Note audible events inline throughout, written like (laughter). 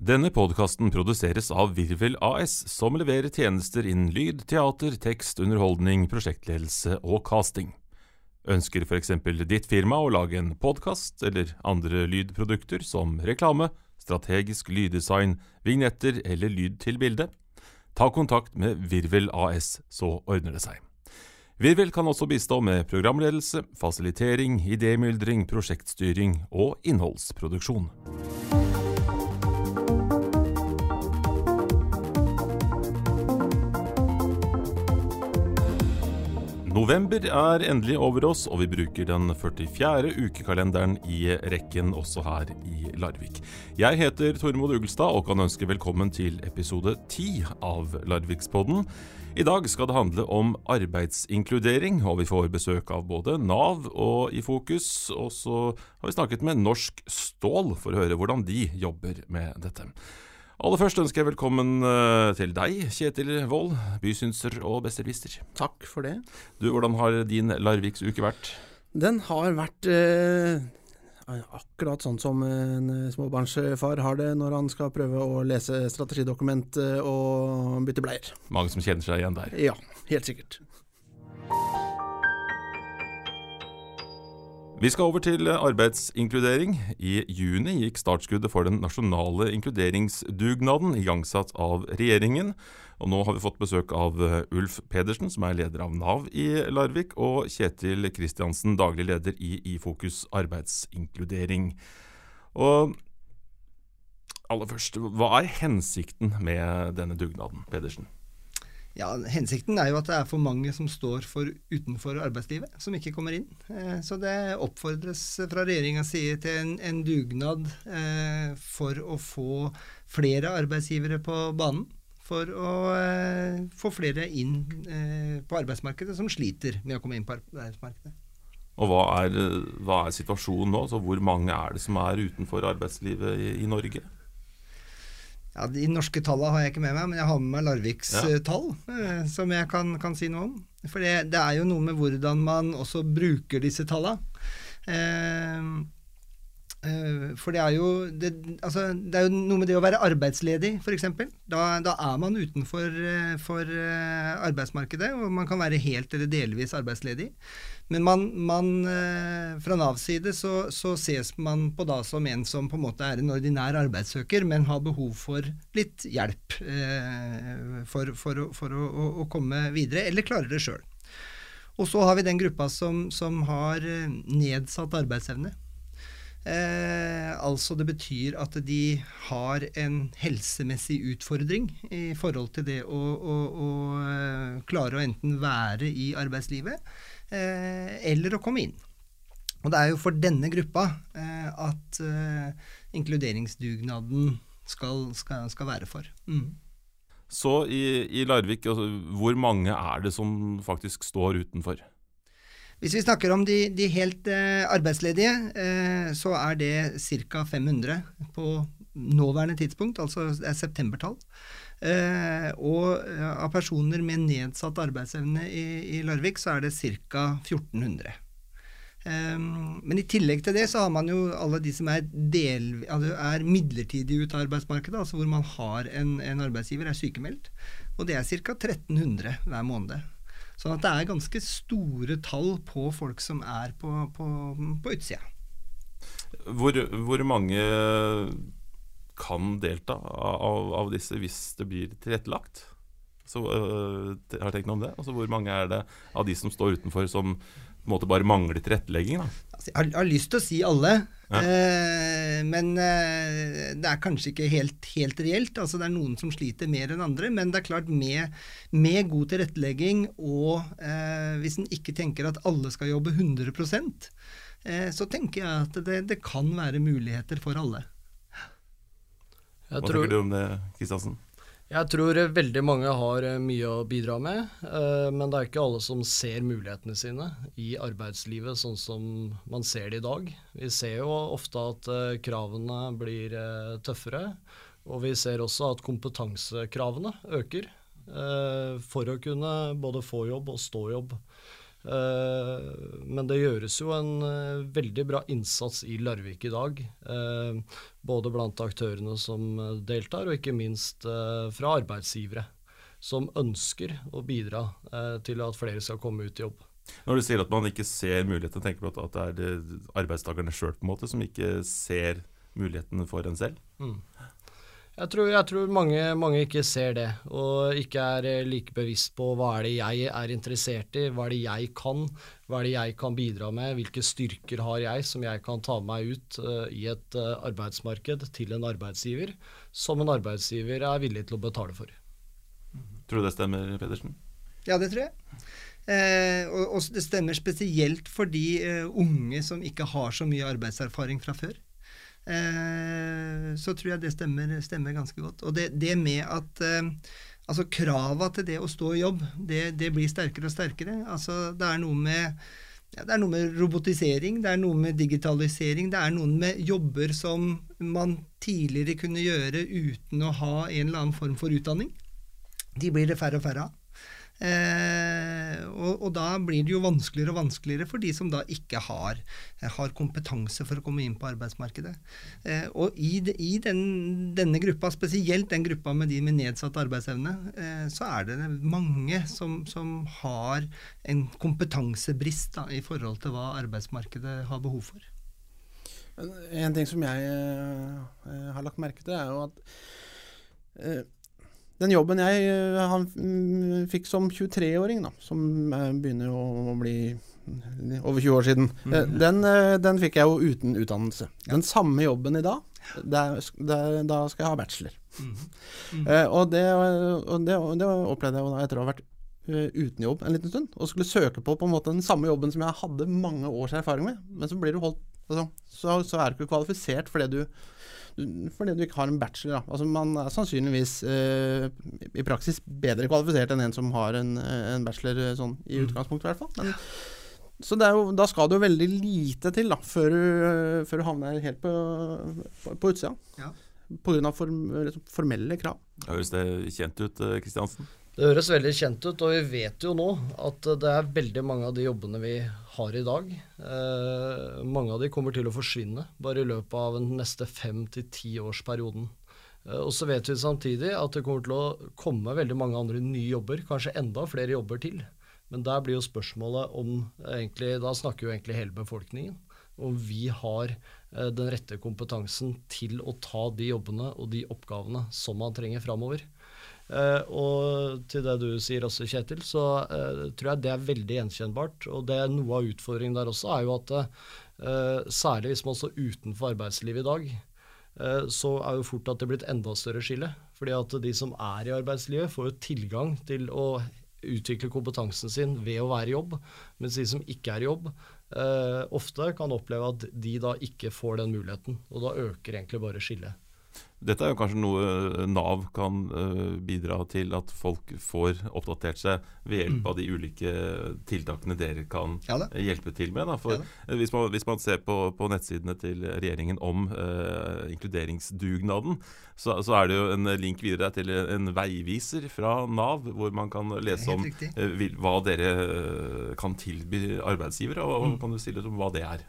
Denne podkasten produseres av Virvel AS, som leverer tjenester innen lyd, teater, tekst, underholdning, prosjektledelse og casting. Ønsker f.eks. ditt firma å lage en podkast eller andre lydprodukter som reklame, strategisk lyddesign, vignetter eller lyd til bilde? Ta kontakt med Virvel AS, så ordner det seg. Virvel kan også bistå med programledelse, fasilitering, idémyldring, prosjektstyring og innholdsproduksjon. November er endelig over oss, og vi bruker den 44. ukekalenderen i rekken også her i Larvik. Jeg heter Tormod Ugelstad og kan ønske velkommen til episode 10 av Larvikspodden. I dag skal det handle om arbeidsinkludering, og vi får besøk av både Nav og i Fokus. Og så har vi snakket med Norsk Stål for å høre hvordan de jobber med dette. Aller først ønsker jeg velkommen eh, til deg, Kjetil Wold, bysynser og besserwisser. Takk for det. Du, Hvordan har din Larviksuke vært? Den har vært eh, akkurat sånn som en småbarnsfar har det når han skal prøve å lese strategidokument eh, og bytte bleier. Mange som kjenner seg igjen der? Ja, helt sikkert. Vi skal over til arbeidsinkludering. I juni gikk startskuddet for den nasjonale inkluderingsdugnaden igangsatt av regjeringen. Og nå har vi fått besøk av eh, Ulf Pedersen, som er leder av Nav i Larvik, og Kjetil Kristiansen, daglig leder i Ifokus arbeidsinkludering. Og aller først, hva er hensikten med denne dugnaden, Pedersen? Ja, Hensikten er jo at det er for mange som står for utenfor arbeidslivet, som ikke kommer inn. Eh, så det oppfordres fra regjeringas side til en, en dugnad eh, for å få flere arbeidsgivere på banen. For å eh, få flere inn på arbeidsmarkedet som sliter med å komme inn på arbeidsmarkedet. Og hva er, hva er situasjonen nå? Så hvor mange er det som er utenfor arbeidslivet i, i Norge? Ja, De norske tallene har jeg ikke med meg, men jeg har med meg Larviks ja. Eh, tall, eh, som jeg kan, kan, si noe om. For det, det, er jo noe med hvordan man også bruker disse tallene. Eh, eh, for det er, jo, det, altså, det er jo noe med det å være arbeidsledig, f.eks. Da, da er man utenfor eh, for arbeidsmarkedet, og man kan være helt eller delvis arbeidsledig. Men man, man, eh, fra Navs side så, så, ses man på da som en som på en måte er en ordinær arbeidssøker, men har behov for litt hjelp eh, for, for, for å, å, å, komme videre, eller klarer det sjøl. Og så har vi den gruppa som, som har eh, nedsatt arbeidsevne. Eh, altså det betyr at de har en helsemessig utfordring i forhold til det å, å, å klare å enten være i arbeidslivet eller å komme inn. Og det er jo for denne gruppa eh, at eh, inkluderingsdugnaden skal, skal, skal være for. Mm. Så i, i Larvik, altså, hvor mange er det som faktisk står utenfor? Hvis vi snakker om de, de helt eh, arbeidsledige, eh, så er det ca. 500 på nåværende tidspunkt, altså det er septembertall. Eh, og eh, av personer med nedsatt arbeidsevne i, i Larvik, så er det ca. 1400. Um, men i tillegg til det så har man jo alle de som er, del, altså er midlertidig ute av arbeidsmarkedet, altså hvor man har en, en arbeidsgiver, er sykemeldt. Og det er ca. 1300 hver måned. Sånn at det er ganske store tall på folk som er på, på, på utsida. Hvor, hvor mange kan delta av, av disse hvis det blir tilrettelagt. Så øh, har tenkt noe om det. Altså, hvor mange er det av de som står utenfor, som på en måte bare mangler tilrettelegging? Altså, jeg, har, jeg, har, lyst til å si alle, ja. eh, men eh, det er kanskje ikke helt, helt, reelt. Altså, det er noen som sliter mer enn andre, men det er klart med, med god tilrettelegging og eh, hvis en ikke tenker at alle skal jobbe 100 eh, så tenker jeg at det, det kan være muligheter for alle. Hva tror, tenker du om det, Kristiansen? Jeg tror veldig mange har eh, mye å bidra med, eh, men det er ikke alle som ser mulighetene sine i arbeidslivet sånn som man ser det i dag. Vi ser jo ofte at eh, kravene blir tøffere, og vi ser også at kompetansekravene øker for å kunne både få jobb og stå jobb. Uh, men det gjøres jo en uh, veldig bra innsats i Larvik i dag. Uh, både blant aktørene som deltar, og ikke minst fra arbeidsgivere. Som ønsker å bidra til at flere skal komme ut i jobb. Når du sier at man ikke ser mulighetene, tenker du at det er arbeidstakerne sjøl som ikke ser mulighetene for en selv? Mm. Jeg tror, jeg tror mange, mange, ikke ser det, og ikke er eh, like bevisst på hva er det jeg er interessert i, hva er det jeg kan, hva er det jeg kan bidra med, hvilke styrker har jeg som jeg kan ta med meg ut uh, i et uh, arbeidsmarked til en arbeidsgiver, som en arbeidsgiver er villig til å betale for. Tror du det stemmer, Pedersen? Ja, det tror jeg. Eh, og, og, det stemmer spesielt for de uh, unge som ikke har så mye arbeidserfaring fra før. Eh, så tror jeg det stemmer, stemmer ganske godt. Og det, det med at eh, altså krava til det å stå i jobb, det, det blir sterkere og sterkere. Altså det er noe med ja, det er noe med robotisering, det er noe med digitalisering, det er noe med jobber som man tidligere kunne gjøre uten å ha en eller annen form for utdanning. De blir det færre og færre av. Eh, og, og, da blir det jo vanskeligere og vanskeligere for de som da ikke har, har kompetanse for å komme inn på arbeidsmarkedet. Eh, og i, i den, denne gruppa, spesielt den gruppa med de med nedsatt arbeidsevne, eh, så er det mange som, som har en kompetansebrist da, i forhold til hva arbeidsmarkedet har behov for. En ting som jeg eh, har lagt merke til, er jo at eh, den jobben jeg eh, han, mm, fikk som 23-åring, som eh, begynner å bli over 20 år siden, mm. den, den, fikk jeg jo uten utdannelse. Ja. Den samme jobben i dag, der, der, da skal jeg ha bachelor. Mm. Mm. Og, det, og, det, og, det, opplevde jeg jo da etter å ha vært uten jobb en liten stund, og skulle søke på på en måte den samme jobben som jeg hadde mange års erfaring med. Men så blir du holdt altså, så, så er du ikke kvalifisert for det du fordi du ikke har en bachelor. Altså, man er sannsynligvis eh, i praksis bedre kvalifisert enn en som har en, en bachelor eh, sånn, i mm. utgangspunktet, i hvert fall. Men, så jo, da skal det jo veldig lite til da, før, du, før du havner helt på, på, på utsida. Ja. Pga. Form, liksom, formelle krav. Høres det kjent ut, Kristiansen? Eh, det høres veldig kjent ut, og vi vet jo nå at det er veldig mange av de jobbene vi har i dag. Eh, mange av de kommer til å forsvinne bare i løpet av den neste fem til ti årsperioden. Eh, og så vet vi samtidig at det kommer til å komme veldig mange andre nye jobber, kanskje enda flere jobber til. Men der blir jo spørsmålet om egentlig, Da snakker jo egentlig hele befolkningen. Om vi har eh, den rette kompetansen til å ta de jobbene og de oppgavene som man trenger framover. Uh, og til det du sier også, Kjetil, så uh, tror jeg det er veldig gjenkjennbart. Og det er noe av utfordringen der også er jo at uh, særlig hvis man står utenfor arbeidslivet i dag, så er jo fort at det er blitt enda større skille. Fordi at de som er i arbeidslivet, får jo tilgang til å utvikle kompetansen sin ved å være i jobb, mens de som ikke er i jobb, ofte kan oppleve at de da ikke får den muligheten. Og da øker egentlig bare skillet. Dette er jo kanskje noe eh, Nav kan uh, bidra til at folk får oppdatert seg ved hjelp av de ulike tiltakene dere kan ja, hjelpe til med. For ja, hvis, man, hvis, man, ser på, på, nettsidene til regjeringen om uh, inkluderingsdugnaden, så, så, er det jo en link videre til en veiviser fra Nav, hvor man kan lese om uh, hva dere kan tilby arbeidsgivere. og, og mm. kan du stille om hva det er?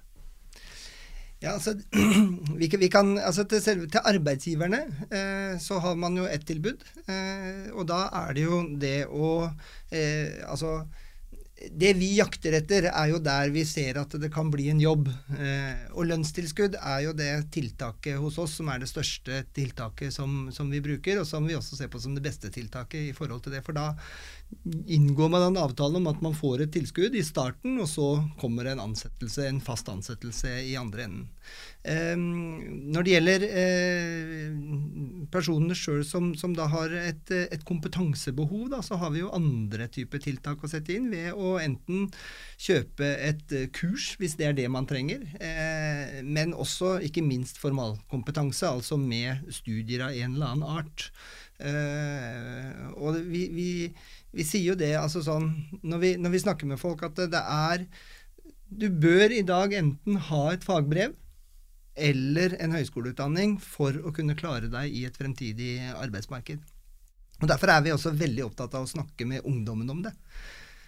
Ja, altså, (clears throat) vi, vi kan, altså til, selve, til, arbeidsgiverne eh, så har man jo ett tilbud. Eh, og da er det jo det å eh, Altså det vi jakter etter, er jo der vi ser at det kan bli en jobb. Eh, og lønnstilskudd er jo det tiltaket hos oss som er det største tiltaket som, som, vi bruker, og som vi også ser på som det beste tiltaket i forhold til det. For da inngår man den avtalen om at man får et tilskudd i starten, og så kommer en ansettelse, en fast ansettelse i andre enden. Eh, når det gjelder eh, personene sjøl som, som, da har et, et kompetansebehov, da, så har vi jo andre typer tiltak å sette inn ved å enten kjøpe et kurs, hvis det er det man trenger, eh, men også ikke minst formalkompetanse, altså med studier av en eller annen art. Eh, og vi, vi, vi, sier jo det altså sånn når vi, når vi snakker med folk, at det er Du bør i dag enten ha et fagbrev eller en høyskoleutdanning for å kunne klare deg i et fremtidig arbeidsmarked. Og Derfor er vi også veldig opptatt av å snakke med ungdommen om det.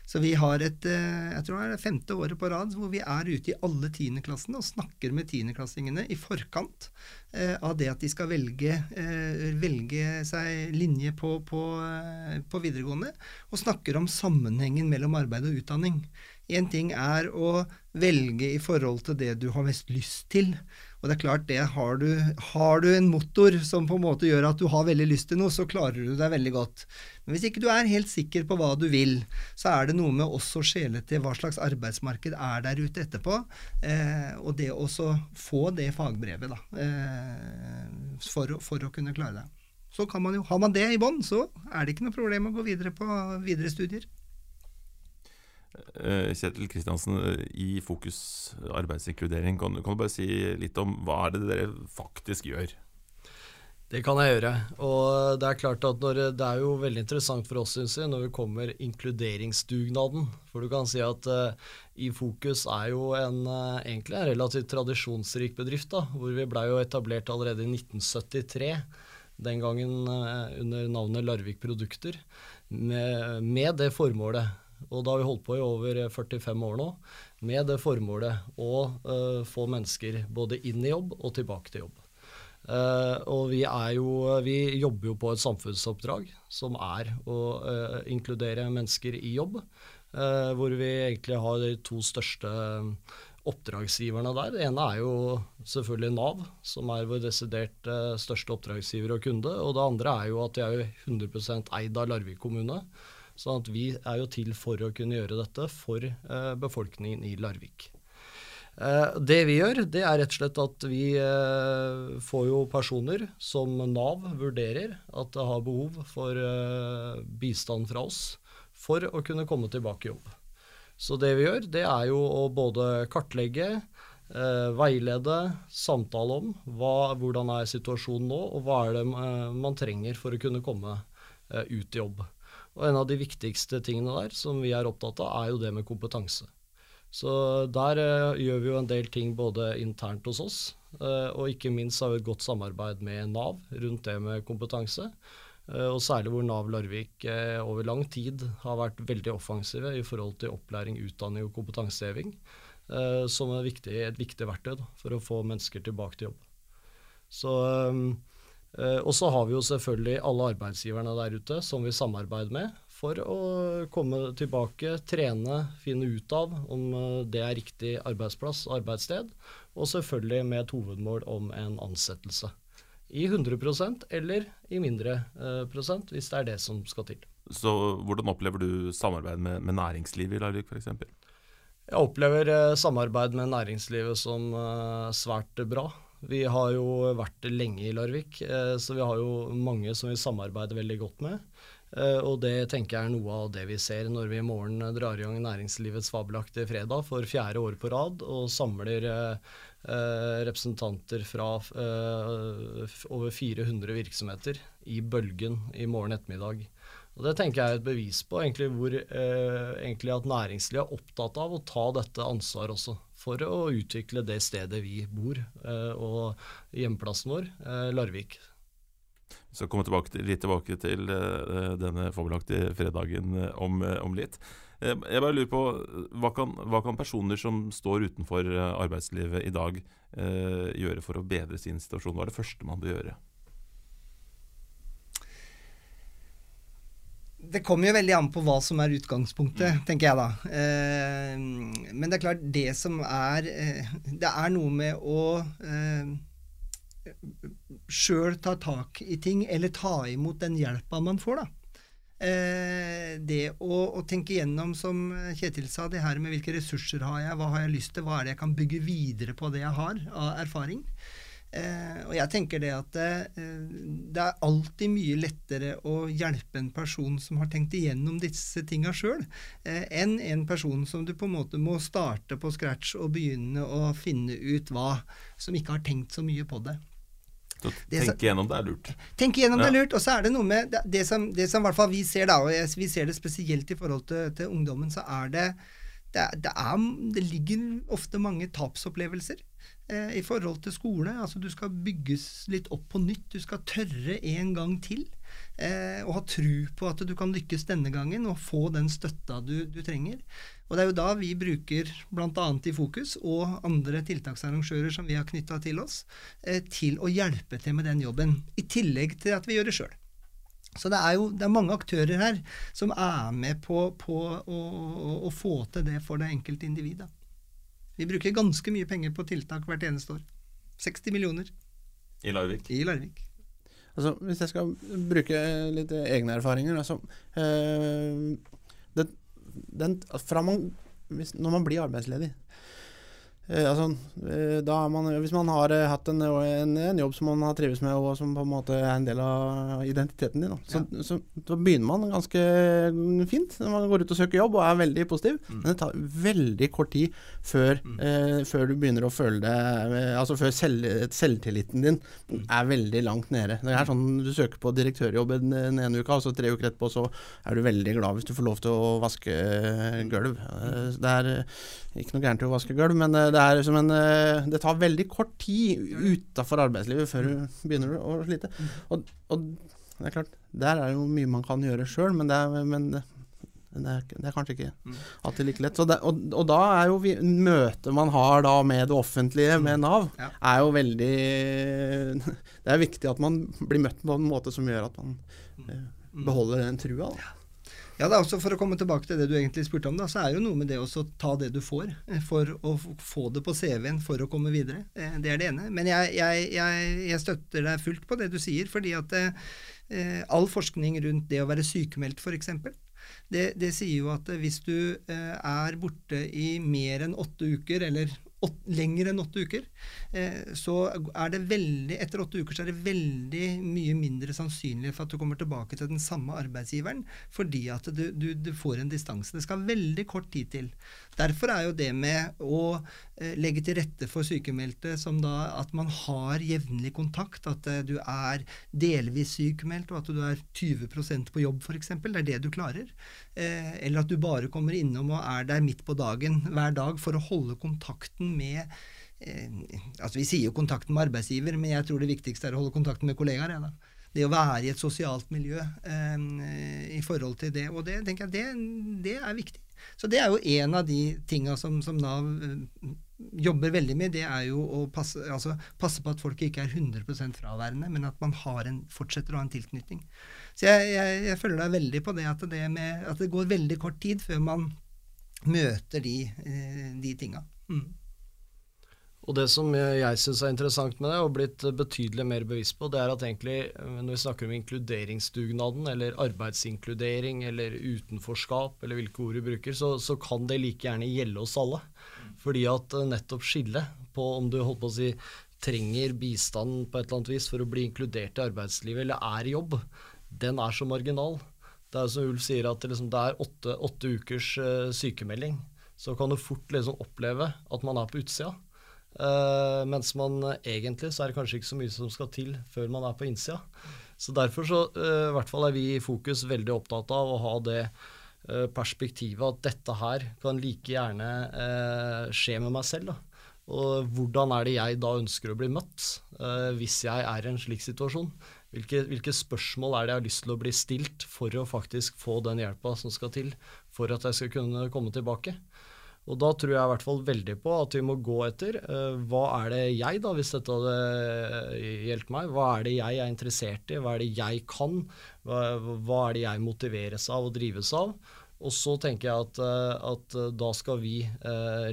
Så vi har et eh, jeg tror det er femte året på rad hvor vi er ute i alle tiendeklassene og snakker med tiendeklassingene i forkant eh, av det at de skal velge, eh, velge seg linje på, på, på videregående, og snakker om sammenhengen mellom arbeid og utdanning. Én ting er å velge i forhold til det du har mest lyst til. Og det er klart, det har du, har du en motor som på en måte gjør at du har veldig lyst til noe, så klarer du deg veldig godt. Men hvis ikke du er helt sikker på hva du vil, så er det noe med også å skjele til hva slags arbeidsmarked er der ute etterpå. Eh, og det å få det fagbrevet, da, eh, for, for, å kunne klare det. Så kan man jo, Har man det i bånn, så er det ikke noe problem å gå videre på videre studier. Eh, Kjetil Kristiansen, eh, i Fokus arbeidsinkludering, kan, kan, du bare si litt om hva er det dere faktisk gjør? Det kan jeg gjøre. Og det er klart at når, det er jo veldig interessant for oss synes jeg, når vi kommer inkluderingsdugnaden. For du kan si at uh, i Fokus er jo en, uh, egentlig en relativt tradisjonsrik bedrift. da, Hvor vi blei etablert allerede i 1973. Den gangen under navnet Larvik Produkter. Med, med det formålet og da har vi holdt på i over 45 år nå med det formålet å uh, få mennesker både inn i jobb og tilbake til jobb. Uh, og vi, jo, vi, jobber jo på et samfunnsoppdrag som er å uh, inkludere mennesker i jobb. hvor vi egentlig har de to største oppdragsgiverne der. Det ene er jo selvfølgelig Nav, som er vår desidert største oppdragsgiver og kunde. Og det andre er jo at de er 100 eid av Larvik kommune. Sånn at vi er jo til for å kunne gjøre dette for eh, befolkningen i Larvik. Eh, det vi gjør, det er rett og slett at vi eh, får jo personer som Nav vurderer at det har behov for eh, bistand fra oss for å kunne komme tilbake i jobb. Så det vi gjør, det er jo å både kartlegge, eh, veilede, samtale om hva, hvordan er situasjonen nå, og hva er det eh, man trenger for å kunne komme ut i jobb. Og en av de viktigste tingene der som vi er opptatt av, er jo det med kompetanse. Så der eh, gjør vi jo en del ting både internt hos oss, eh, og ikke minst har vi et godt samarbeid med Nav rundt det med kompetanse. Eh, og særlig hvor Nav Larvik over lang tid har vært veldig offensive i forhold til opplæring, utdanning og kompetanseheving, som er viktig, et viktig verktøy da, for å få mennesker tilbake til jobb. Så Eh, og så har vi jo selvfølgelig alle arbeidsgiverne der ute som vi samarbeider med for å komme tilbake, trene, finne ut av om eh, det er riktig arbeidsplass, arbeidssted, og selvfølgelig med et hovedmål om en ansettelse. I 100% eller i mindre eh, prosent, hvis det er det som skal til. Så Hvordan opplever du samarbeid med, med næringslivet i Larvik f.eks.? Jeg opplever samarbeid med næringslivet som svært bra. Vi har jo vært lenge i Larvik, eh, så vi har jo mange som vi samarbeider veldig godt med. Eh, og det tenker jeg er noe av det vi ser når vi i morgen drar i gang Næringslivets fabelaktige fredag for fjerde år på rad og samler eh, representanter fra over 400 virksomheter i Bølgen i morgen ettermiddag. Og Det tenker jeg er et bevis på egentlig hvor egentlig at næringslivet er opptatt av å ta dette ansvaret også for å utvikle det stedet vi bor, eh, og hjemplassen vår, eh, Larvik. Vi skal komme tilbake til, litt tilbake til uh, denne fabelaktige fredagen om, om, litt. jeg bare lurer på, hva kan, hva kan, personer som står utenfor arbeidslivet i dag gjøre for å bedre sin situasjon? Hva er det første man bør gjøre? Det kommer jo veldig an på hva som er utgangspunktet, mm. tenker jeg da. Eh, men det er klart, det som er eh, Det er noe med å eh, sjøl ta tak i ting, eller ta imot den hjelpa man får, da. Eh, det å, å, tenke gjennom, som Kjetil sa, det her med hvilke ressurser har jeg, hva har jeg lyst til, hva er det jeg kan bygge videre på det jeg har av erfaring. Eh, og jeg tenker det at det, eh, det, er alltid mye lettere å hjelpe en person som har tenkt igjennom disse tinga sjøl, eh, enn en person som du på en måte må starte på scratch og begynne å finne ut hva, som ikke har tenkt så mye på det. Så tenke gjennom det er lurt. Tenke gjennom ja. det er lurt. Og så er det noe med det, som, det som i hvert fall vi ser, da, og vi ser det spesielt i forhold til, til ungdommen, så er det det, det, er, det, ligger ofte mange tapsopplevelser. Eh, i forhold til skole. Altså du skal bygges litt opp på nytt. Du skal tørre en gang til. Eh, og ha tru på at du kan lykkes denne gangen og få den støtta du, du trenger. Og det er jo da vi bruker bl.a. i Fokus og andre tiltaksarrangører som vi har knytta til oss, eh, til å hjelpe til med den jobben. I tillegg til at vi gjør det sjøl. Så det er jo det er mange aktører her som er med på, på å, å, å, få til det for det enkelte individ. Vi bruker ganske mye penger på tiltak hvert eneste år. 60 millioner. I Larvik? I Larvik. Altså, hvis jeg skal bruke litt egne erfaringer altså, øh, det, den, man, hvis, Når man blir arbeidsledig altså, er man, hvis man har eh, hatt en, en, en, jobb som man har trives med, og som på en måte er en del av identiteten din, da, så, ja. så, så, begynner man ganske fint når man går ut og søker jobb og er veldig positiv. Mm. Men det tar veldig kort tid før, mm. eh, før du begynner å føle det Altså før selv, selvtilliten din mm. er veldig langt nede. Det er sånn Du søker på direktørjobb den ene uka, og så tre uker etterpå så er du veldig glad hvis du får lov til å vaske gulv. Det er ikke noe gærent i å vaske gulv, men det, er en, eh, det tar veldig kort tid utafor arbeidslivet før du begynner å slite. Mm. Og, og, det er klart, der er jo mye man kan gjøre sjøl, men, det er, men det, det, er, det er, kanskje ikke mm. alltid like lett. Det, og, og, da er jo vi, møtet man har da med det offentlige, med mm. Nav, er jo veldig (laughs) Det er viktig at man blir møtt på en måte som gjør at man eh, beholder den trua. Da. Ja, da, også For å komme tilbake til det du egentlig spurte om, da, så er det jo noe med det å ta det du får, eh, for å få det på CV-en for å komme videre. Eh, det er det ene. Men jeg, jeg, jeg, jeg støtter deg fullt på det du sier, fordi at eh, all forskning rundt det å være sykemeldt, f.eks., det, det sier jo at hvis du eh, er borte i mer enn åtte uker, eller lenger enn åtte uker, eh, så er det veldig Etter åtte uker så er det veldig mye mindre sannsynlig for at du kommer tilbake til den samme arbeidsgiveren, fordi at du, du, du får en distanse. Det skal veldig kort tid til. Derfor er jo det med å eh, legge til rette for sykemeldte som da at man har jevnlig kontakt, at eh, du er delvis sykemeldt, og at du er 20% på jobb f.eks., det er det du klarer. Eh, eller at du bare kommer innom og er der midt på dagen hver dag for å holde kontakten med altså Vi sier jo kontakten med arbeidsgiver, men jeg tror det viktigste er å holde kontakten med kollegaer. Ja, det å være i et sosialt miljø eh, i forhold til det. Og det tenker jeg, det, det er viktig. Så det er jo en av de tinga som, som, Nav eh, jobber veldig med. Det er jo å passe, altså, passe på at folk ikke er 100% fraværende, men at man en, fortsetter å ha en tilknytning. Så jeg, jeg, jeg, følger deg veldig på det at, det med, at det går veldig kort tid før man møter de, eh, de tinga. Mm. Og det som jeg syns er interessant med det, og blitt betydelig mer bevisst på, det er at egentlig eh, når vi snakker om inkluderingsdugnaden, eller arbeidsinkludering, eller utenforskap, eller hvilke ord vi bruker, så, så kan det like gjerne gjelde oss alle. Fordi at eh, nettopp skillet på om du holdt på å si trenger bistand på et eller annet vis for å bli inkludert i arbeidslivet, eller er i jobb, den er så marginal. Det er som Ulf sier, at det, liksom, det er åtte, åtte ukers uh, sykemelding. Så kan du fort liksom oppleve at man er på utsida. Uh, mens man uh, egentlig så er det kanskje ikke så mye som skal til før man er på innsida. Så derfor så uh, hvert fall er vi i Fokus veldig opptatt av å ha det perspektivet at dette her kan like gjerne skje med meg selv. Da. Og hvordan er det jeg da ønsker å bli møtt hvis jeg er i en slik situasjon? Hvilke, hvilke, spørsmål er det jeg har lyst til å bli stilt for å faktisk få den hjelpa som skal til for at jeg skal kunne komme tilbake? Og da tror jeg i hvert fall veldig på at vi må gå etter uh, hva er det jeg, da, hvis dette hadde eh, hjulpet meg, hva er det jeg er interessert i, hva er det jeg kan, hva, hva er det jeg motiveres av og drives av. Og så tenker jeg at, uh, at da skal vi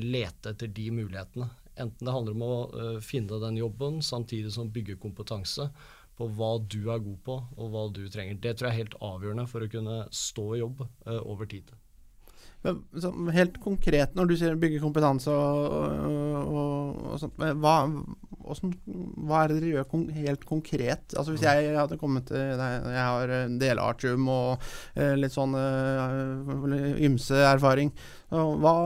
lete etter de mulighetene. Enten det handler om å finne den jobben samtidig som bygge kompetanse på hva du er god på og hva du trenger. Det tror jeg er helt avgjørende for å kunne stå i jobb over tid. Men, så, helt konkret, når du sier bygge kompetanse og, og, og sånt, hva, hvordan, hva, er det dere gjør kon helt konkret? Altså Hvis jeg hadde kommet til deg, jeg har delartium og eh, litt sånn eh, ymse erfaring, hva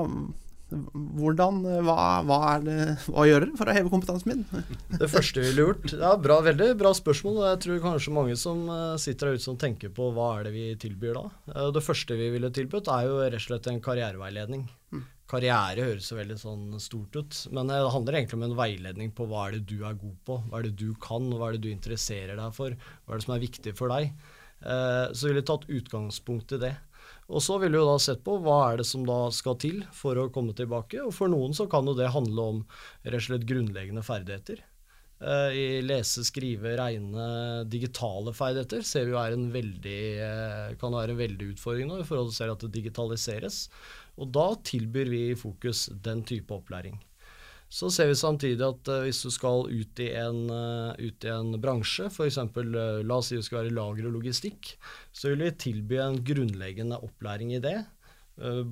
hvordan, hva, hva, er det, hva gjør dere for å heve kompetansen min? (laughs) Det første vi ville gjort ja, bra, Veldig bra spørsmål. Jeg tror kanskje mange som eh, sitter der ute som tenker på hva er det vi tilbyr da. Eh, det første vi ville tilbudt, er jo rett og slett en karriereveiledning. Mm. karriere høres jo veldig sånn stort ut, men det handler egentlig om en veiledning på hva er det du er god på, hva er det du kan, og hva er det du interesserer deg for, hva er det som er viktig for deg. Så vi ville tatt utgangspunkt i det. Og så ville vi jo da sett på hva er det som da skal til for å komme tilbake. Og for noen så kan jo det handle om rett og slett grunnleggende ferdigheter. Eh, I lese, skrive, regne, digitale ferdigheter ser vi jo er en veldig, eh, kan være en veldig utfordring nå i forhold til at det digitaliseres. Og da tilbyr vi i Fokus den type opplæring. Så ser vi samtidig at uh, hvis du skal ut i en, uh, ut i en bransje, f.eks. Uh, la oss si du skal være i lager og logistikk, så vil vi tilby en grunnleggende opplæring i det.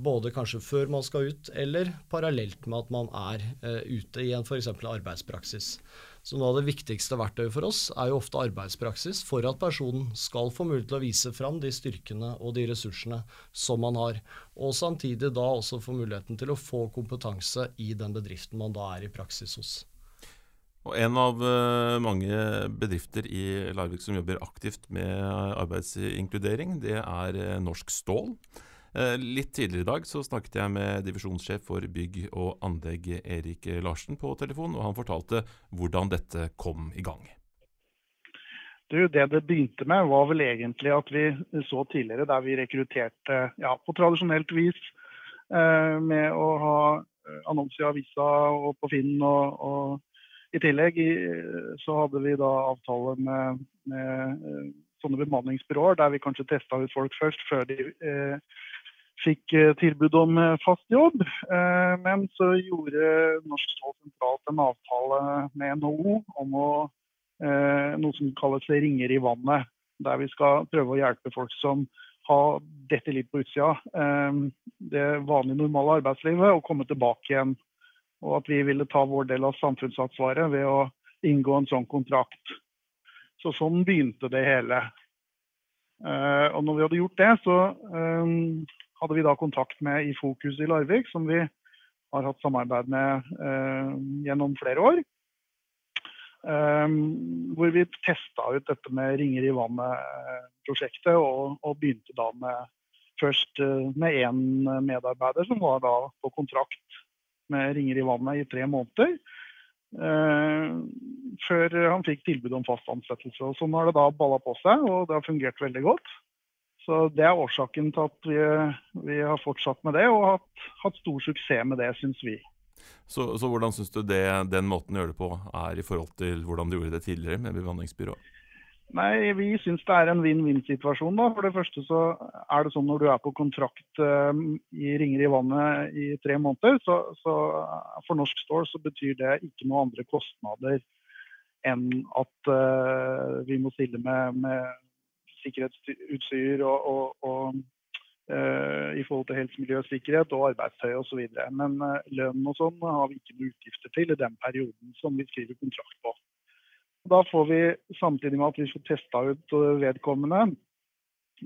Både kanskje før man skal ut, eller parallelt med at man er ute i en f.eks. arbeidspraksis. Så noe av det viktigste verktøyet for oss er jo ofte arbeidspraksis for at personen skal få mulighet til å vise fram de styrkene og de ressursene som man har. Og samtidig da også få muligheten til å få kompetanse i den bedriften man da er i praksis hos. Og En av uh, mange bedrifter i Larvik som jobber aktivt med arbeidsinkludering, det er uh, Norsk Stål. Eh, litt tidligere i dag så snakket jeg med divisjonssjef for bygg og anlegg Erik Larsen på telefon, og han fortalte hvordan dette kom i gang. Du, det det begynte med, var vel egentlig at vi så tidligere der vi rekrutterte ja, på tradisjonelt vis eh, med å ha annonser i avisa og på Finn. Og, og i tillegg i, så hadde vi da avtale med, med eh, sånne bemanningsbyråer der vi kanskje testa ut folk først, før de eh, fikk eh, tilbud om eh, fast jobb. Eh, men så gjorde Norsk Stål sentralt en avtale med NHO om å, noe som kalles ringer i vannet. Der vi skal prøve å hjelpe folk som har dette litt på utsida, det vanlige, normale arbeidslivet, og komme tilbake igjen. Og at vi ville ta vår del av samfunnsansvaret ved å inngå en sånn kontrakt. Så sånn begynte det hele. Og når vi hadde gjort det, så hadde vi da kontakt med i Fokus i Larvik, som vi har hatt samarbeid med eh, gjennom flere år. Eh, hvor vi testa ut dette med Ringer i vannet-prosjektet, og, og, begynte da med først uh, med én medarbeider som var da på kontrakt med Ringer i vannet i tre måneder. Uh, før han fikk tilbud om fast ansettelse. Og sånn har det da balla på seg, og det har fungert veldig godt. Så Det er årsaken til at vi, vi har fortsatt med det, og hatt, hatt stor suksess med det, syns vi. Så, så hvordan syns du det, den måten å gjøre det på er i forhold til hvordan du gjorde det tidligere med bemanningsbyrå? Nei, Vi syns det er en vinn-vinn-situasjon. da. For det første så er det sånn når du er på kontrakt uh, i ringer i vannet i tre måneder, så, så for Norsk Stål så betyr det ikke noen andre kostnader enn at uh, vi må stille med, med sikkerhetsutstyr og, og, og uh, i forhold til helse, miljø, sikkerhet og arbeidstøy osv. Men uh, lønn og sånn har vi ikke noe utgifter til i den perioden som vi skriver kontrakt på. Da får vi samtidig med at vi får testa ut vedkommende,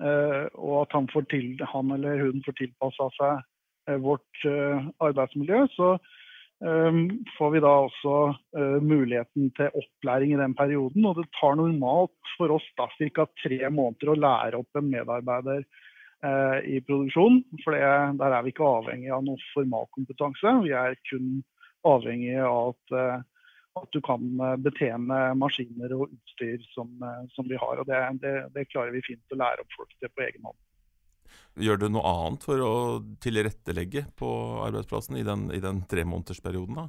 uh, og at han, til, han, eller hun får tilpassa seg vårt arbeidsmiljø, så får vi da også eh, muligheten til opplæring i den perioden. Og det tar normalt for oss da ca. tre måneder å lære opp en medarbeider eh, i produksjon. For der er vi ikke avhengig av noe formalkompetanse. Vi er kun avhengig av at, eh, at, du kan betjene maskiner og utstyr som, som vi har. Og det, det, det klarer vi fint å lære opp folk til på egen hånd. Gjør du noe annet for å tilrettelegge på arbeidsplassen i den, i den tremånedersperioden? da?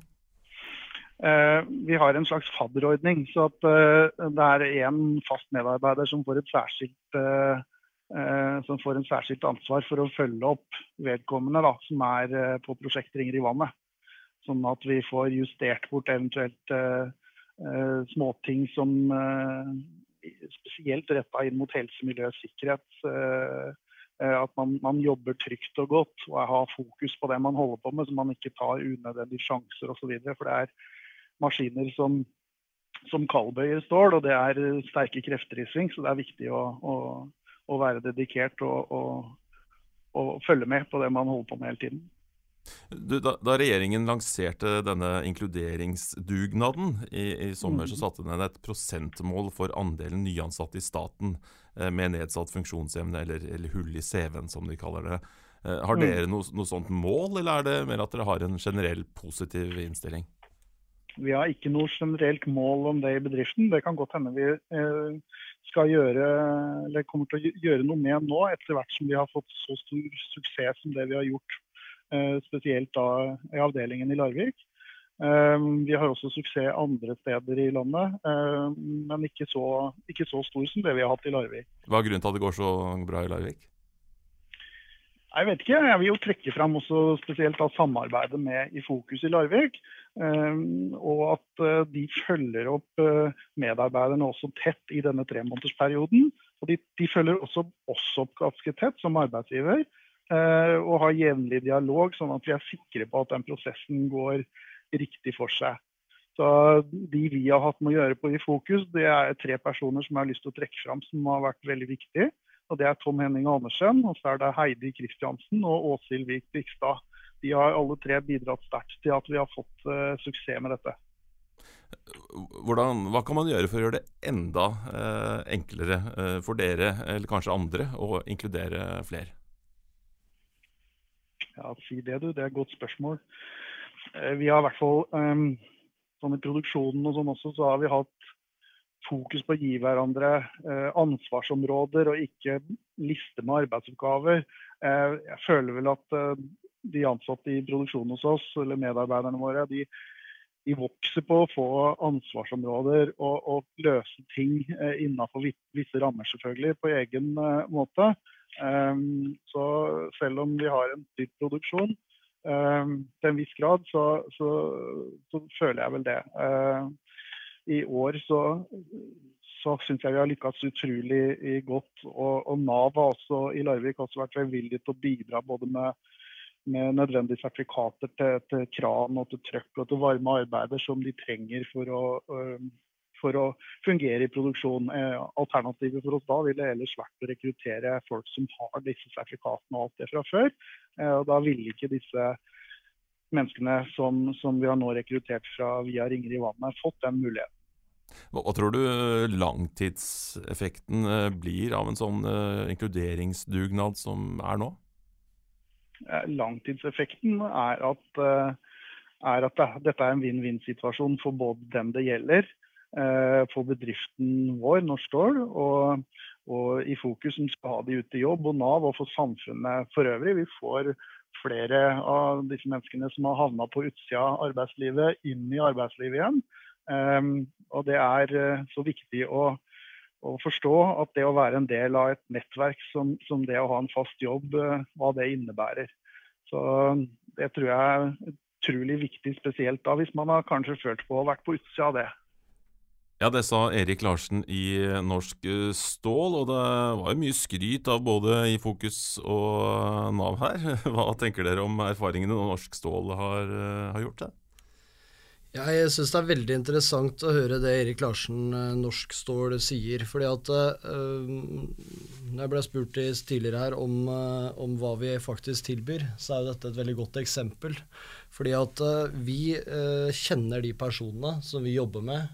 Eh, vi har en slags fadderordning. så eh, Det er én fast medarbeider som får, særskilt, eh, som får en særskilt ansvar for å følge opp vedkommende da, som er på prosjekt Ringer i vannet. Sånn at vi får justert bort eventuelt småting som spesielt retta inn mot helse, miljø, sikkerhet at man, man, jobber trygt og godt og har fokus på det man holder på med, så man ikke tar unødvendige sjanser osv. For det er maskiner som, som kaldbøyer stål, og det er sterke krefter i sving. Så det er viktig å, å, å være dedikert og, og, og følge med på det man holder på med hele tiden. Du, da, da, regjeringen lanserte denne inkluderingsdugnaden i, i sommer, mm. så satte den et prosentmål for andelen nyansatte i staten eh, med nedsatt funksjonsevne, eller, eller, hull i CV-en som de kaller det. Eh, har Mm. dere noe, noe sånt mål, eller er det mer at dere har en generell positiv innstilling? Vi har ikke noe generelt mål om det i bedriften. Det kan godt hende vi eh, skal gjøre, eller kommer til å gjøre noe med nå, etter hvert som vi har fått så stor suksess som det vi har gjort, eh, spesielt da i avdelingen i Larvik. Eh, vi har også suksess andre steder i landet, eh, men ikke så, ikke så stor som det vi har hatt i Larvik. Hva er grunnen til at det går så bra i Larvik? Jeg vet ikke. Jeg vil jo trekke fram også spesielt samarbeidet med I Fokus i Larvik. Um, og at uh, de følger opp uh, medarbeiderne også tett i denne tremånedersperioden. Og de, de følger også oss opp ganske tett som arbeidsgiver. Uh, og har jevnlig dialog, sånn at vi er sikre på at den prosessen går riktig for seg. Så De vi har hatt med å gjøre på I Fokus, det er tre personer som jeg har lyst til å trekke fram som har vært veldig viktige. Og Det er Tom Henning Andersen, og så er det Heidi Kristiansen og Åshild Vik Bikstad. De har alle tre bidratt sterkt til at vi har fått uh, suksess med dette. Hvordan, hva kan man gjøre for å gjøre det enda eh, enklere eh, for dere, eller kanskje andre, å inkludere flere? Ja, si det du. Det er et godt spørsmål. Eh, vi har i hvert fall um, sånn i produksjonen og sånn også, så har vi hatt fokus på å gi hverandre eh, ansvarsområder og ikke liste med arbeidsoppgaver. Eh, jeg føler vel at de ansatte i produksjonen hos oss, eller medarbeiderne våre, de, de vokser på å få ansvarsområder og, og løse ting innenfor visse rammer, selvfølgelig, på egen måte. Um, så selv om vi har en dyp produksjon til en viss grad, så, så, så føler jeg vel det. Uh, I år så, så syns jeg vi har lykkes utrolig godt. Og, og Nav har også i Larvik også vært velvillig til å bidra både med med nødvendige sertifikater til, til, kran og til trøkk og til varme arbeider som de trenger for å, for å fungere i produksjon. Alternativet for oss da ville ellers vært å rekruttere folk som har disse sertifikatene og alt det fra før. Og da ville ikke disse menneskene som, som vi har nå rekruttert fra via Ringer i vannet, fått den muligheten. Hva, tror du langtidseffekten blir av en sånn inkluderingsdugnad som er nå? Langtidseffekten er at, er at dette er en vinn-vinn-situasjon for både dem det gjelder, for bedriften vår, Norsk Stål, og, og i fokus som skal ha de ute i jobb, og Nav og for samfunnet for øvrig. Vi får flere av disse menneskene som har havna på utsida av arbeidslivet, inn i arbeidslivet igjen. Og det er så viktig å å forstå at det å være en del av et nettverk som, som, det å ha en fast jobb, hva det innebærer. Så Det tror jeg er utrolig viktig, spesielt da hvis man har kanskje følt på å vært på utsida av det. Ja, det sa Erik Larsen i Norsk Stål, og det var jo mye skryt av både i Fokus og Nav her. (laughs) Hva tenker dere om erfaringene Norsk Stål har, har gjort? Det? Ja, jeg syns det er veldig interessant å høre det Erik Larsen, Norsk Stål, sier. fordi at øh, Når jeg ble spurt tidligere her om, øh, om, hva vi faktisk tilbyr, så er jo dette et veldig godt eksempel. Fordi at øh, vi kjenner de personene som vi jobber med,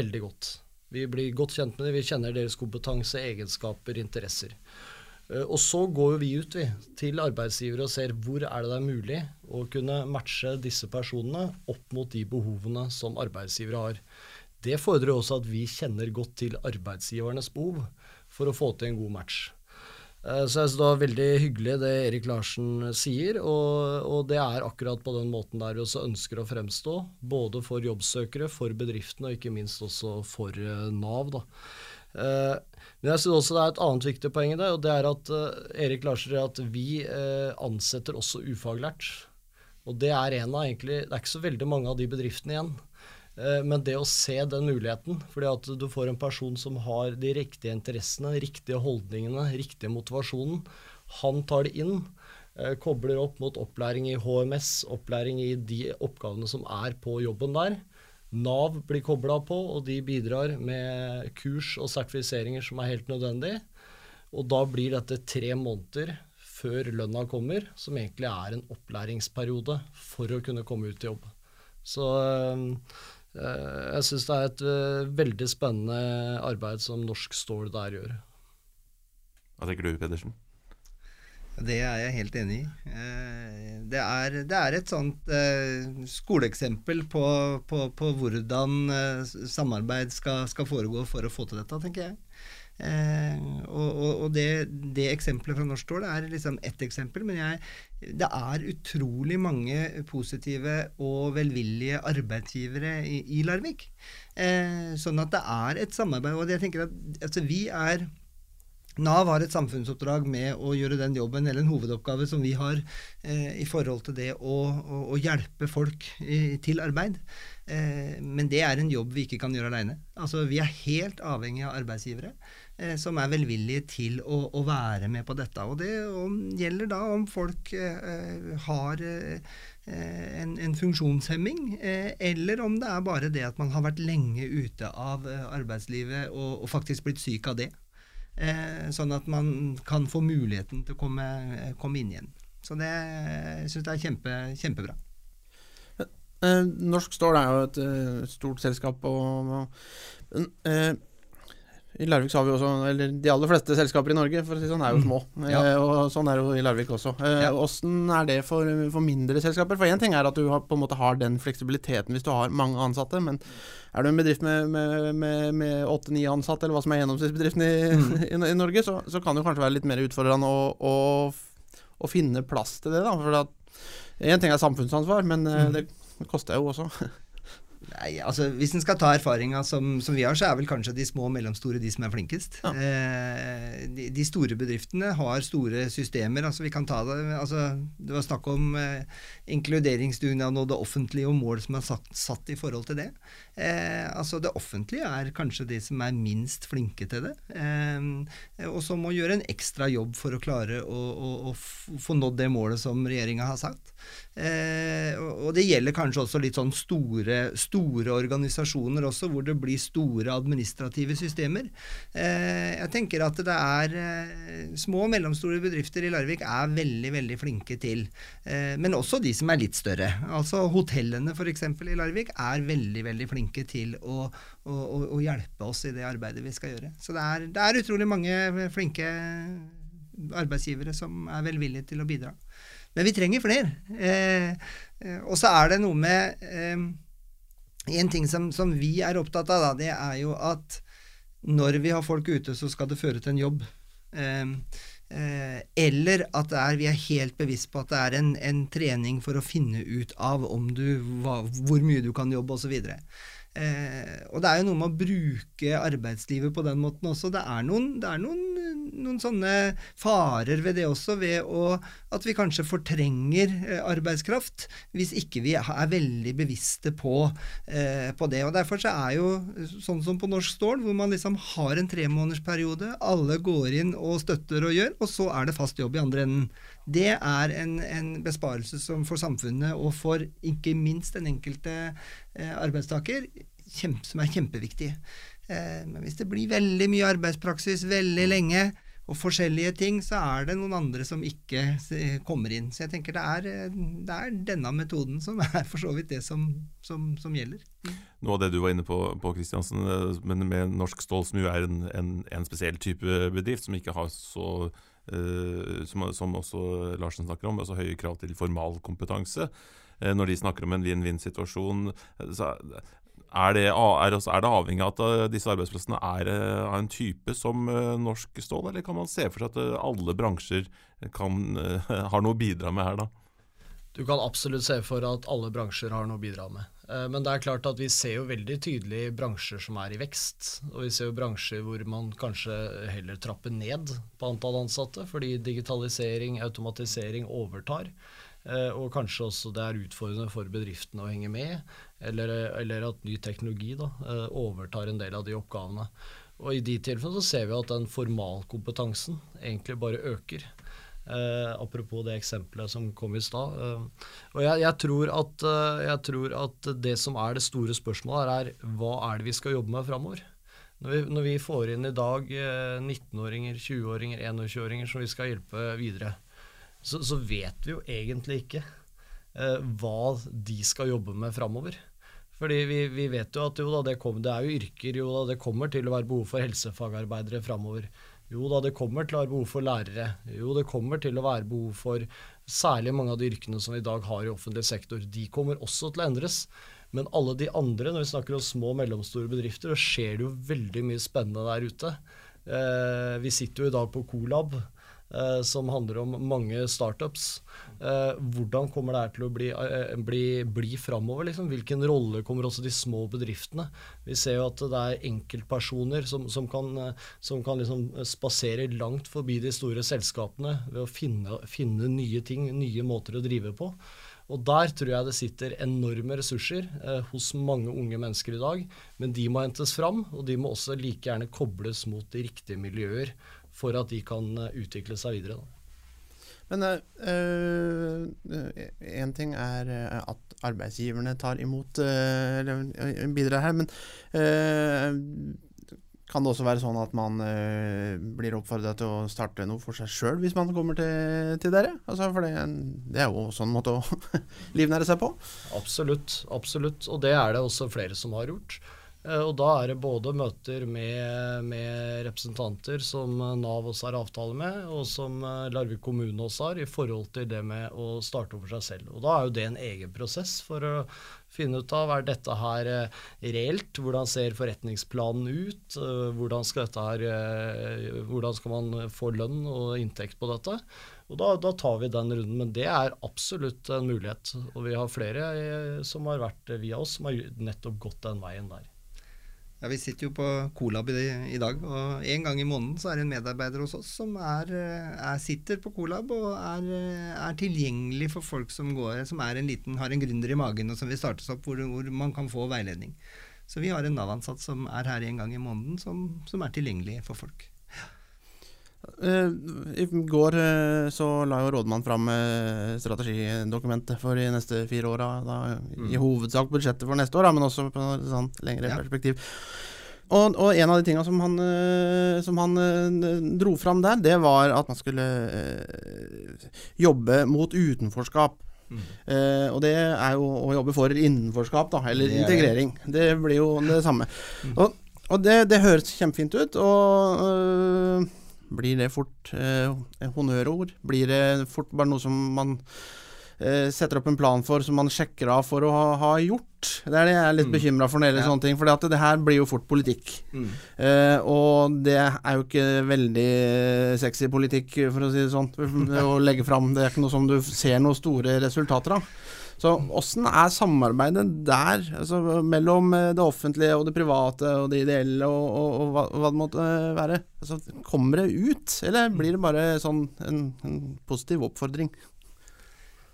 veldig godt. Vi blir godt kjent med dem, vi kjenner deres kompetanse, egenskaper, interesser. Og så går vi ut vi, til arbeidsgivere og ser hvor er det er mulig å kunne matche disse personene opp mot de behovene som arbeidsgivere har. Det fordrer også at vi kjenner godt til arbeidsgivernes behov for å få til en god match. Så jeg synes det var veldig hyggelig det Erik Larsen sier, og, og, det er akkurat på den måten der vi også ønsker å fremstå. Både for jobbsøkere, for bedriftene og ikke minst også for Nav. da. Uh, men jeg synes også det er et annet viktig poeng i det, og det er at uh, Erik Larsen sier at vi uh, ansetter også ufaglært. Og det er en av egentlig Det er ikke så veldig mange av de bedriftene igjen. Men det å se den muligheten, fordi at du får en person som har de riktige interessene, riktige holdningene, riktige motivasjonen, han tar det inn. Kobler opp mot opplæring i HMS, opplæring i de oppgavene som er på jobben der. Nav blir kobla på, og de bidrar med kurs og sertifiseringer som er helt nødvendig. Og da blir dette tre måneder før lønna kommer, som egentlig er en opplæringsperiode for å kunne komme ut i jobb. Så øh, jeg syns det er et øh, veldig spennende arbeid som Norsk Stål der gjør. Hva tenker du, Pedersen? Det er jeg helt enig i. Eh, det er, det er et sånt eh, skoleeksempel på, på, på, hvordan eh, samarbeid skal, skal, foregå for å få til dette, tenker jeg. og, og, det, det, eksempelet fra Norsk Stål er liksom ett eksempel, men jeg, det er utrolig mange positive og velvillige arbeidsgivere i, i Larvik. sånn at det er et samarbeid. Og jeg tenker at altså, vi er Nav har et samfunnsoppdrag med å gjøre den jobben, eller en hovedoppgave som vi har eh, i forhold til det å, å, å hjelpe folk i, til arbeid. Eh, men det er en jobb vi ikke kan gjøre aleine. Altså, vi er helt avhengig av arbeidsgivere eh, som er velvillige til å, å, være med på dette. Og det om, gjelder da om folk eh, har eh, en, en, funksjonshemming, eller om det er bare det at man har vært lenge ute av arbeidslivet og, og faktisk blitt syk av det. Eh, sånn at man kan få muligheten til å komme, komme inn igjen. Så det syns jeg er kjempe, kjempebra. Eh, Norsk Stål er jo et uh, stort selskap. og, og i Larvik så har vi også Eller de aller fleste selskaper i Norge for å si sånn er jo mm. små. Mm. Ja. Eh, og Sånn er det jo i Larvik også. Åssen eh, er det for, for, mindre selskaper? For Én ting er at du har, på en måte har den fleksibiliteten hvis du har mange ansatte. Men er du en bedrift med åtte-ni ansatte, eller hva som er gjennomsnittsbedriften i, mm. (laughs) i, i, Norge, så, så, kan det kanskje være litt mer utfordrende å, å, å finne plass til det. da For Én ting er samfunnsansvar, men eh, mm. det koster jo også. (laughs) Nei, altså Hvis en skal ta erfaringa som, som, vi har, så er vel kanskje de små og mellomstore de som er flinkest. Ja. Eh, de, de, store bedriftene har store systemer. altså vi kan ta Det altså det var snakk om eh, inkluderingsdugnaden og det offentlige og mål som er satt, satt i forhold til det. Eh, altså Det offentlige er kanskje de som er minst flinke til det. Eh, og som må gjøre en ekstra jobb for å klare å, å, å få nådd det målet som regjeringa har sagt. Eh, og det gjelder kanskje også litt sånn store, store, organisasjoner også, hvor det blir store administrative systemer. Eh, jeg tenker at det er eh, Små og mellomstore bedrifter i Larvik er veldig, veldig flinke til. Eh, men også de som er litt større. Altså hotellene f.eks. i Larvik er veldig, veldig flinke til å, å, å, hjelpe oss i det arbeidet vi skal gjøre. Så det er, det er utrolig mange flinke arbeidsgivere som er velvillige til å bidra. Men vi trenger flere. Eh, og så er det noe med eh, En ting som, som, vi er opptatt av, da, det er jo at når vi har folk ute, så skal det føre til en jobb. Eh, eh eller at er, vi er helt bevisst på at det er en, en, trening for å finne ut av du, hva, hvor mye du kan jobbe, osv. Eh, og det er jo noe med å bruke arbeidslivet på den måten også. Det er noen, det er noen, noen sånne farer ved det også, ved å, at vi kanskje fortrenger eh, arbeidskraft hvis ikke vi er veldig bevisste på, eh, på, det. Og Derfor så er jo sånn som på Norsk Stål, hvor man liksom har en tremånedersperiode, alle går inn og støtter og gjør, og så er det fast jobb i andre enden. Det er en, en besparelse som for samfunnet og for ikke minst den enkelte eh, arbeidstaker kjempe, som er kjempeviktig. Eh, men hvis det blir veldig mye arbeidspraksis veldig lenge, og forskjellige ting, så er det noen andre som ikke kommer inn. Så jeg tenker det er, eh, det er denne metoden som (laughs) er for så vidt det som, som, som gjelder. Noe av det du var inne på, på Kristiansen, men med Norsk Stål, som jo er en, en, en spesiell type bedrift, som ikke har så som, som, også Larsen snakker om, altså høye krav til formalkompetanse. Eh, når de snakker om en vinn-vinn-situasjon, så er det, er, det, avhengig av at eh, disse arbeidsplassene er av en type som Norsk Stål, eller kan man se for seg at alle bransjer kan, (laughs) har noe å bidra med her, da? Du kan absolutt se for at alle bransjer har noe å bidra med. Eh, men det er klart at vi ser jo veldig tydelig bransjer som er i vekst. Og vi ser jo bransjer hvor man kanskje heller trapper ned på antall ansatte, fordi digitalisering, automatisering overtar. Eh, og kanskje også det er utfordrende for bedriftene å henge med, eller, eller at ny teknologi da, eh, overtar en del av de oppgavene. Og I de tilfellene så ser vi at den formalkompetansen egentlig bare øker. Eh, apropos det eksempelet som kom i stad. Eh, og jeg, jeg, tror at, eh, jeg, tror at, det som er det store spørsmålet, er hva er det vi skal jobbe med framover? Når, når, vi får inn i dag 19-åringer, 20-åringer, 21-åringer som vi skal hjelpe videre, så, så, vet vi jo egentlig ikke eh, hva de skal jobbe med framover. Fordi vi, vi, vet jo at jo da, det, kom, det, er jo yrker, jo da, det kommer til å være behov for helsefagarbeidere framover. Jo da, det kommer til å være behov for lærere. Jo, det kommer til å være behov for særlig mange av de yrkene som vi i dag har i offentlig sektor. De kommer også til å endres. Men alle de andre, når vi snakker om små og mellomstore bedrifter, så skjer det jo veldig mye spennende der ute. Eh, vi sitter jo i dag på Colab, eh, som handler om mange startups. Eh, hvordan kommer det her til å bli, eh, bli, bli framover? Liksom? Hvilken rolle kommer også de små bedriftene? Vi ser jo at det er enkeltpersoner som, som kan, eh, som kan liksom spasere langt forbi de store selskapene ved å finne, finne nye ting, nye måter å drive på. Og der tror jeg det sitter enorme ressurser eh, hos mange unge mennesker i dag. Men de må hentes fram, og de må også like gjerne kobles mot de riktige miljøer for at de kan eh, utvikle seg videre. Da. Men én uh, ting er at arbeidsgiverne tar imot uh, eller bidrar her, men kan det også være sånn at man blir oppfordra til å starte noe for seg sjøl hvis man kommer til, til dere? Altså, for det, det, er jo sånn måte å (laughs) livnære seg på. Absolutt. Absolutt. Og det er det også flere som har gjort. Uh, og da er det både møter med, med, representanter som Nav også har avtale med, og som uh, Larvik kommune også har, i forhold til det med å starte over seg selv. Og da er jo det en egen prosess for å Finne ut av er dette her eh, reelt, hvordan ser forretningsplanen ut, eh, hvordan skal, her, eh, hvordan skal man få lønn og inntekt på dette. Og da, da, tar vi den runden, men det er absolutt en mulighet. Og vi har flere som har vært via oss, som har nettopp gått den veien der. Ja, Vi sitter jo på Colab i, i, dag, og en gang i måneden så er det en medarbeider hos oss som er, er, sitter på Colab og er, er, tilgjengelig for folk som, går, som en liten, har en gründer i magen og som vil startes opp, hvor, hvor, man kan få veiledning. Så vi har en Nav-ansatt som er her en gang i måneden, som, som er tilgjengelig for folk. Uh, I går uh, så la jo rådmannen fram uh, strategidokumentet for de neste fire åra. Mm. I hovedsak budsjettet for neste år, da, men også på et sånn lengre ja. perspektiv. Og, og, en av de tinga som han, som han dro fram der, det var at man skulle jobbe mot utenforskap. Mm. og det er jo å jobbe for innenforskap, da, eller det integrering. Det blir jo det samme. Mm. Og, og det, det, høres kjempefint ut. og blir det fort eh, honnørord? Blir det fort bare noe som man eh, setter opp en plan for, som man sjekker av for å ha, ha gjort? Det er det jeg er litt mm. bekymra for når det gjelder ja. sånne ting. For det, det her blir jo fort politikk. Mm. Eh, og det er jo ikke veldig sexy politikk, for å si det sånn, (laughs) å legge fram. Det er ikke noe som du ser noen store resultater av. Så åssen er samarbeidet der, altså mellom eh, det offentlige og det private og det ideelle og, og, og hva, hva, det måtte være? Altså, kommer det ut, eller blir det bare sånn en, en positiv oppfordring?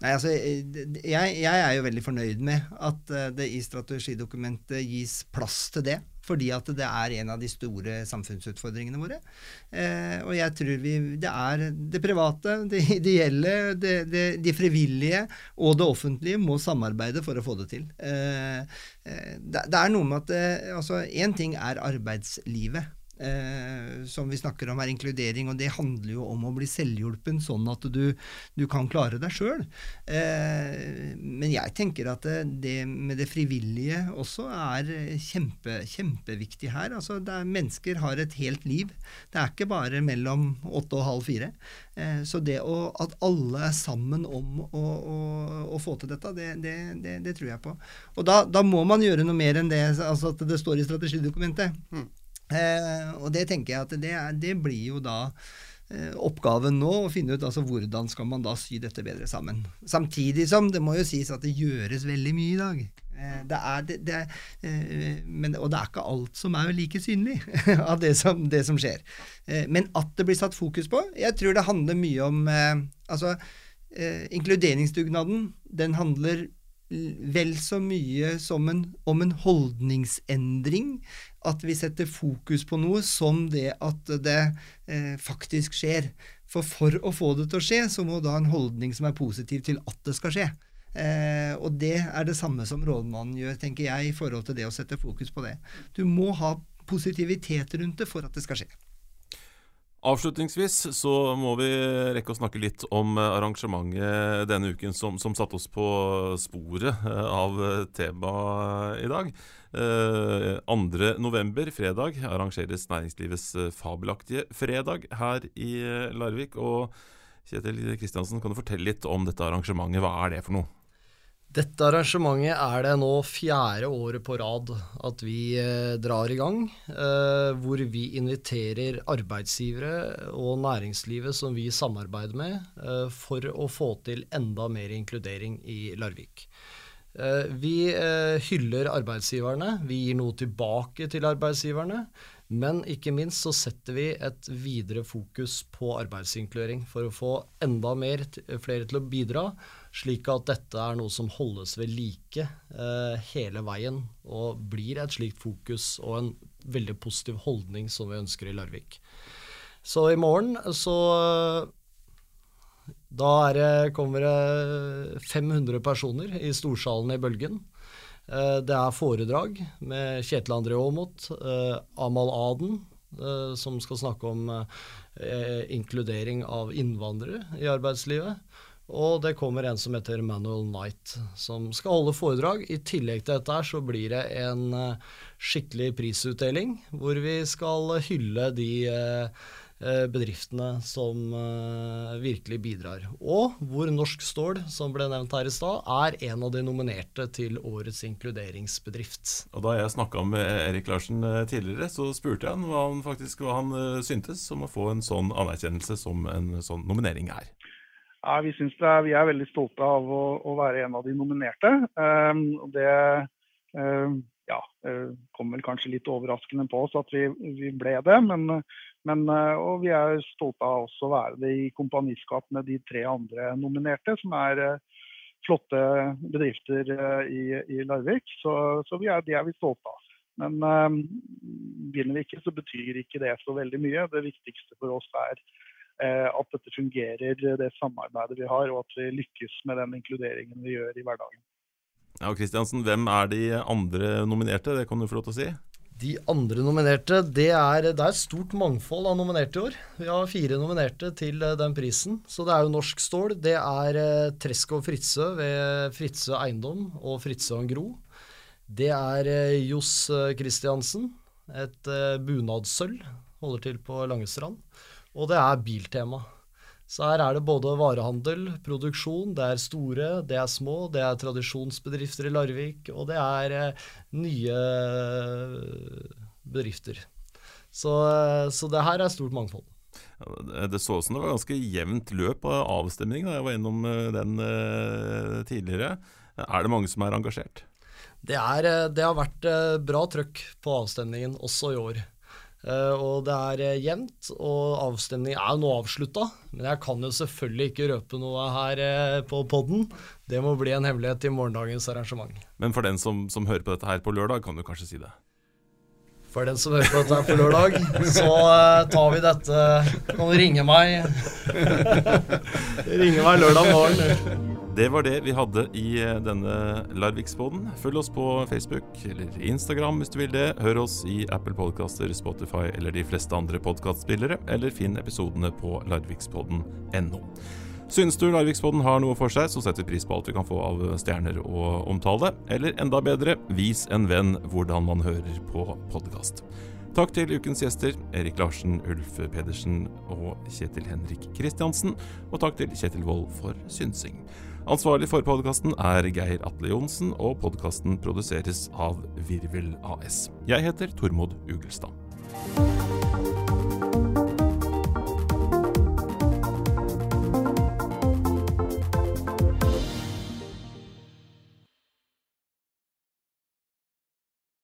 Nei, altså, jeg, jeg, er jo veldig fornøyd med at eh, det i strategidokumentet gis plass til det. Fordi at det er en av de store samfunnsutfordringene våre. Eh, og jeg tror vi, det er det private, det ideelle, det, det, de frivillige og det offentlige må samarbeide for å få det til. Eh, eh det, det, er noe med at eh, altså, Én ting er arbeidslivet eh, som vi snakker om, er inkludering. Og det handler jo om å bli selvhjulpen, sånn at du, du kan klare deg sjøl. Eh, men jeg tenker at det, det, med det frivillige også er kjempe, kjempeviktig her. Altså, er, mennesker har et helt liv. Det er ikke bare mellom åtte og halv fire. Eh, så det å, at alle er sammen om å, å, å få til dette, det, det, det, tror jeg på. Og da, da, må man gjøre noe mer enn det altså at det står i strategidokumentet. Mm. Eh, og det tenker jeg at det, det blir jo da eh, oppgaven nå å finne ut altså hvordan skal man da sy dette bedre sammen. Samtidig som det må jo sies at det gjøres veldig mye i dag. Eh, det er, det, det er, eh, men, og det er ikke alt som er like synlig (laughs) av det som, det som, skjer. Men at det blir satt fokus på Jeg tror det handler mye om altså, Inkluderingsdugnaden den handler vel så mye en, om en holdningsendring. At vi setter fokus på noe som det at det eh, faktisk skjer. For for å få det til å skje, så må da en holdning som er positiv til at det skal skje. Eh, og det er det samme som rådmannen gjør, tenker jeg, i forhold til det å sette fokus på det. Du må ha positivitet rundt det for at det skal skje. Avslutningsvis så må vi rekke å snakke litt om arrangementet denne uken som, som satte oss på sporet av temaet i dag. Eh, 2.11., fredag, arrangeres næringslivets fabelaktige fredag her i Larvik. Og Kjetil Kristiansen, kan du fortelle litt om dette arrangementet? Hva er det for noe? Dette arrangementet er det nå fjerde året på rad at vi eh, drar i gang. Eh, hvor vi inviterer arbeidsgivere og næringslivet som vi samarbeider med, eh, for å få til enda mer inkludering i Larvik. Eh, vi eh, hyller arbeidsgiverne. Vi gir noe tilbake til arbeidsgiverne. Men ikke minst så setter vi et videre fokus på arbeidsinkludering for å få enda mer, flere til å bidra, slik at dette er noe som holdes ved like eh, hele veien og blir et slikt fokus og en veldig positiv holdning som vi ønsker i Larvik. Så i morgen så Da det, kommer det 500 personer i storsalen i Bølgen. Eh, det er foredrag med Kjetil André Aamodt, eh, Amal Aden, eh, som skal snakke om inkludering av innvandrere i arbeidslivet. Og det kommer en som heter Manuel Knight, som skal holde foredrag. I tillegg til dette så blir det en skikkelig prisutdeling, hvor vi skal hylle de bedriftene som eh, virkelig bidrar. Og hvor Norsk Stål, som ble nevnt her i stad, er en av de nominerte til årets inkluderingsbedrift. Og Da jeg snakka med Erik Larsen eh, tidligere, så spurte jeg han hva han faktisk hva han syntes om å få en sånn anerkjennelse som en sånn nominering er. Ja, Vi synes er, vi er veldig stolte av å, å, være en av de nominerte. Um, det um, ja, kom vel kanskje litt overraskende på oss at vi, vi ble det. Men men, eh, og vi er stolte av også å være det i kompaniskap med de tre andre nominerte, som er eh, flotte bedrifter eh, i, i Larvik. Så, så er, det er vi stolte av. Men vinner vi ikke, så betyr ikke det så veldig mye. Det viktigste for oss er at dette fungerer, det samarbeidet vi har, og at vi lykkes med den inkluderingen vi gjør i hverdagen. Ja, Kristiansen, Hvem er de andre nominerte? Det kan du få lov til å si? De andre nominerte, det er, det er et stort mangfold av nominerte i år. Vi har fire nominerte til eh, den prisen. Så det er jo Norsk Stål. Det er eh, Tresk og Fritzøe ved Fritzøe Eiendom og Fritzøe Gro. Det er eh, Johs Christiansen, et bunadssølv. Holder til på Langestrand. Og det er Biltema. Så her er det både varehandel, produksjon, det er store, det er små, det er tradisjonsbedrifter i Larvik, og det er eh, nye bedrifter. Så, eh, så, det her er stort mangfold. Det så ut som det var ganske jevnt løp av avstemning da jeg var innom eh, den tidligere. Er det mange som er engasjert? Det, er, det har vært bra trøkk på avstemningen også i år. Uh, og det er uh, jevnt, og avstemningen er nå avslutta. Men jeg kan jo selvfølgelig ikke røpe noe her uh, på poden. Det må bli en hemmelighet i morgendagens arrangement. Men for den som, som, hører på dette her på lørdag, kan du kanskje si det? For den som hører på dette her på lørdag, så tar vi dette Kan du ringe meg? (laughs) ringe meg lørdag morgen. Det var det vi hadde i eh, denne Larviksboden. Følg oss på Facebook eller Instagram hvis du vil det. Hør oss i Apple Podcaster, Spotify eller de fleste andre podkastspillere, eller finn episodene på larvikspodden.no. Synes du Larvikspodden har noe for seg, så setter vi pris på alt vi kan få av stjerner og omtale. Eller enda bedre, vis en venn hvordan man hører på podkast. Takk til ukens gjester, Erik Larsen, Ulf Pedersen og Kjetil Henrik Kristiansen. Og takk til Kjetil Wold for synsing. Ansvarlig for podkasten er Geir Atle Johnsen, og podkasten produseres av Virvel AS. Jeg heter Tormod Ugelstad.